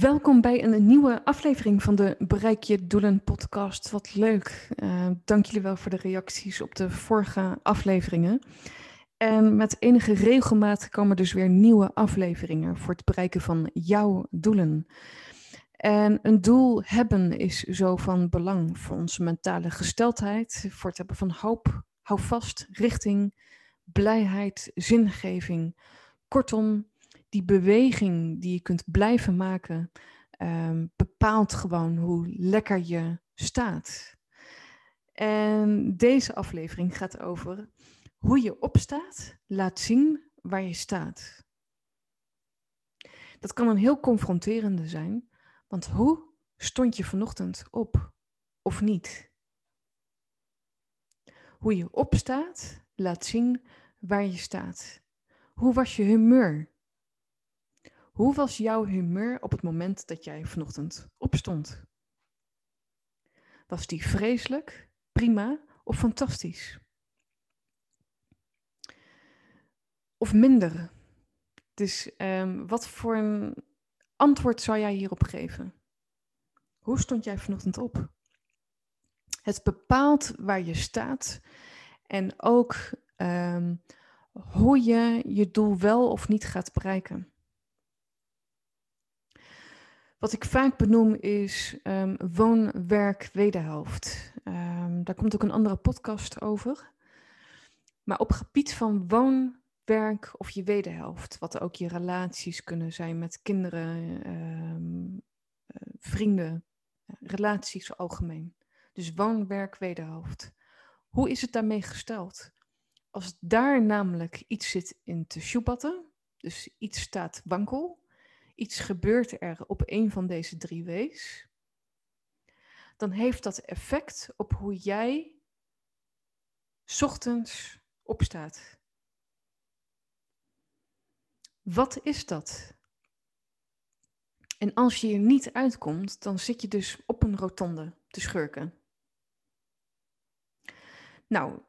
Welkom bij een nieuwe aflevering van de Bereik je Doelen podcast. Wat leuk. Uh, dank jullie wel voor de reacties op de vorige afleveringen. En met enige regelmaat komen dus weer nieuwe afleveringen voor het bereiken van jouw doelen. En een doel hebben is zo van belang voor onze mentale gesteldheid, voor het hebben van hoop, hou vast, richting, blijheid, zingeving. Kortom, die beweging die je kunt blijven maken, um, bepaalt gewoon hoe lekker je staat. En deze aflevering gaat over hoe je opstaat, laat zien waar je staat. Dat kan een heel confronterende zijn, want hoe stond je vanochtend op of niet? Hoe je opstaat, laat zien waar je staat. Hoe was je humeur? Hoe was jouw humeur op het moment dat jij vanochtend opstond? Was die vreselijk, prima of fantastisch? Of minder? Dus um, wat voor een antwoord zou jij hierop geven? Hoe stond jij vanochtend op? Het bepaalt waar je staat en ook um, hoe je je doel wel of niet gaat bereiken. Wat ik vaak benoem is um, woon-werk-wederhelft. Um, daar komt ook een andere podcast over. Maar op gebied van woon-werk of je wederhelft, wat ook je relaties kunnen zijn met kinderen, um, uh, vrienden, relaties algemeen. Dus woon-werk-wederhelft. Hoe is het daarmee gesteld? Als daar namelijk iets zit in te sjoebatten, dus iets staat wankel, iets gebeurt er op een van deze drie wees, dan heeft dat effect op hoe jij ochtends opstaat. Wat is dat? En als je er niet uitkomt, dan zit je dus op een rotonde te schurken. Nou,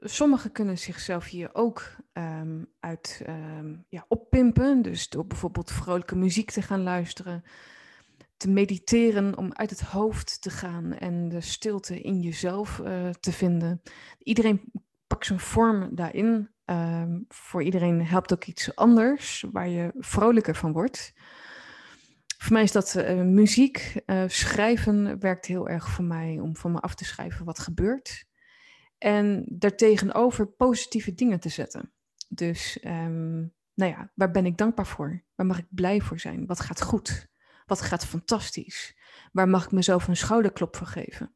Sommigen kunnen zichzelf hier ook um, uit um, ja, oppimpen. Dus door bijvoorbeeld vrolijke muziek te gaan luisteren. Te mediteren om uit het hoofd te gaan en de stilte in jezelf uh, te vinden. Iedereen pakt zijn vorm daarin. Um, voor iedereen helpt ook iets anders waar je vrolijker van wordt. Voor mij is dat uh, muziek. Uh, schrijven werkt heel erg voor mij om van me af te schrijven wat gebeurt. En daartegenover positieve dingen te zetten. Dus, um, nou ja, waar ben ik dankbaar voor? Waar mag ik blij voor zijn? Wat gaat goed? Wat gaat fantastisch? Waar mag ik mezelf een schouderklop voor geven?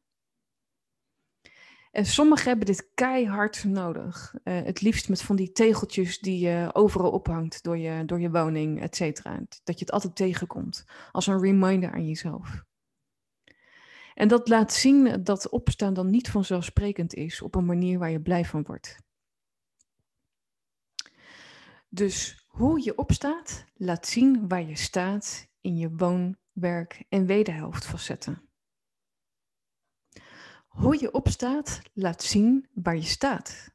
En sommigen hebben dit keihard nodig. Uh, het liefst met van die tegeltjes die je overal ophangt door je, door je woning, et cetera. Dat je het altijd tegenkomt. Als een reminder aan jezelf. En dat laat zien dat opstaan dan niet vanzelfsprekend is op een manier waar je blij van wordt. Dus hoe je opstaat, laat zien waar je staat in je woon, werk en wederhelft facetten. Hoe je opstaat, laat zien waar je staat.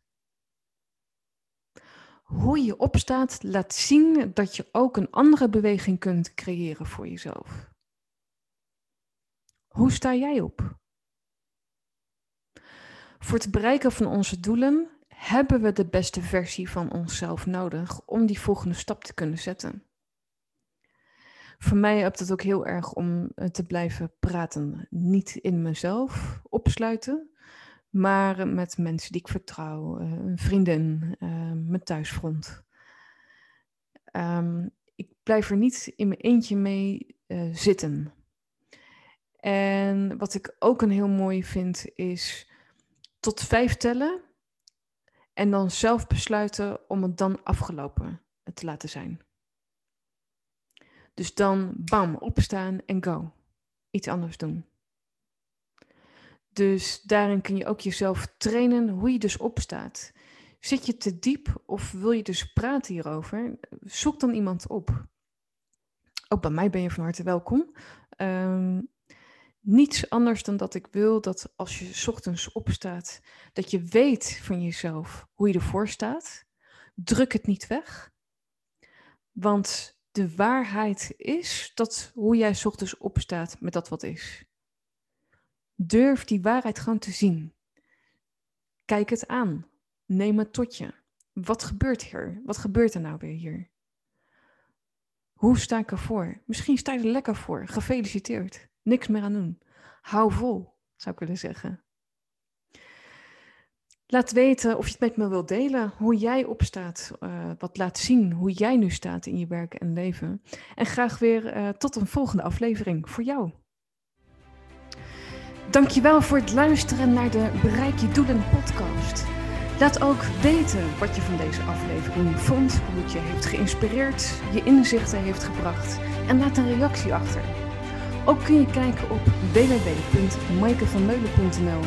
Hoe je opstaat, laat zien dat je ook een andere beweging kunt creëren voor jezelf. Hoe sta jij op? Voor het bereiken van onze doelen hebben we de beste versie van onszelf nodig om die volgende stap te kunnen zetten. Voor mij helpt het ook heel erg om eh, te blijven praten. Niet in mezelf opsluiten, maar met mensen die ik vertrouw. Eh, een vriendin, uh, mijn thuisfront. Um, ik blijf er niet in mijn eentje mee zitten. En wat ik ook een heel mooi vind is tot vijf tellen En dan zelf besluiten om het dan afgelopen te laten zijn. Dus dan bam, opstaan en go. Iets anders doen. Dus daarin kun je ook jezelf trainen hoe je dus opstaat. Zit je te diep of wil je dus praten hierover? Zoek dan iemand op. Ook bij mij ben je van harte welkom. Um, niets anders dan dat ik wil dat als je ochtends opstaat, dat je weet van jezelf hoe je ervoor staat. Druk het niet weg. Want de waarheid is dat hoe jij ochtends opstaat met dat wat is. Durf die waarheid gewoon te zien. Kijk het aan. Neem het tot je. Wat gebeurt hier? Wat gebeurt er nou weer hier? Hoe sta ik ervoor? Misschien sta je er lekker voor. Gefeliciteerd. Niks meer aan doen. Hou vol, zou ik willen zeggen. Laat weten of je het met me wilt delen, hoe jij opstaat, uh, wat laat zien hoe jij nu staat in je werk en leven. En graag weer uh, tot een volgende aflevering voor jou. Dankjewel voor het luisteren naar de Bereik je Doelen podcast. Laat ook weten wat je van deze aflevering vond, hoe het je heeft geïnspireerd, je inzichten heeft gebracht en laat een reactie achter. Ook kun je kijken op www.maikevanmeulen.nl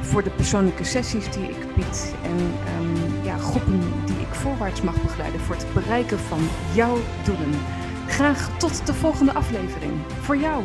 voor de persoonlijke sessies die ik bied en um, ja, groepen die ik voorwaarts mag begeleiden voor het bereiken van jouw doelen. Graag tot de volgende aflevering. Voor jou.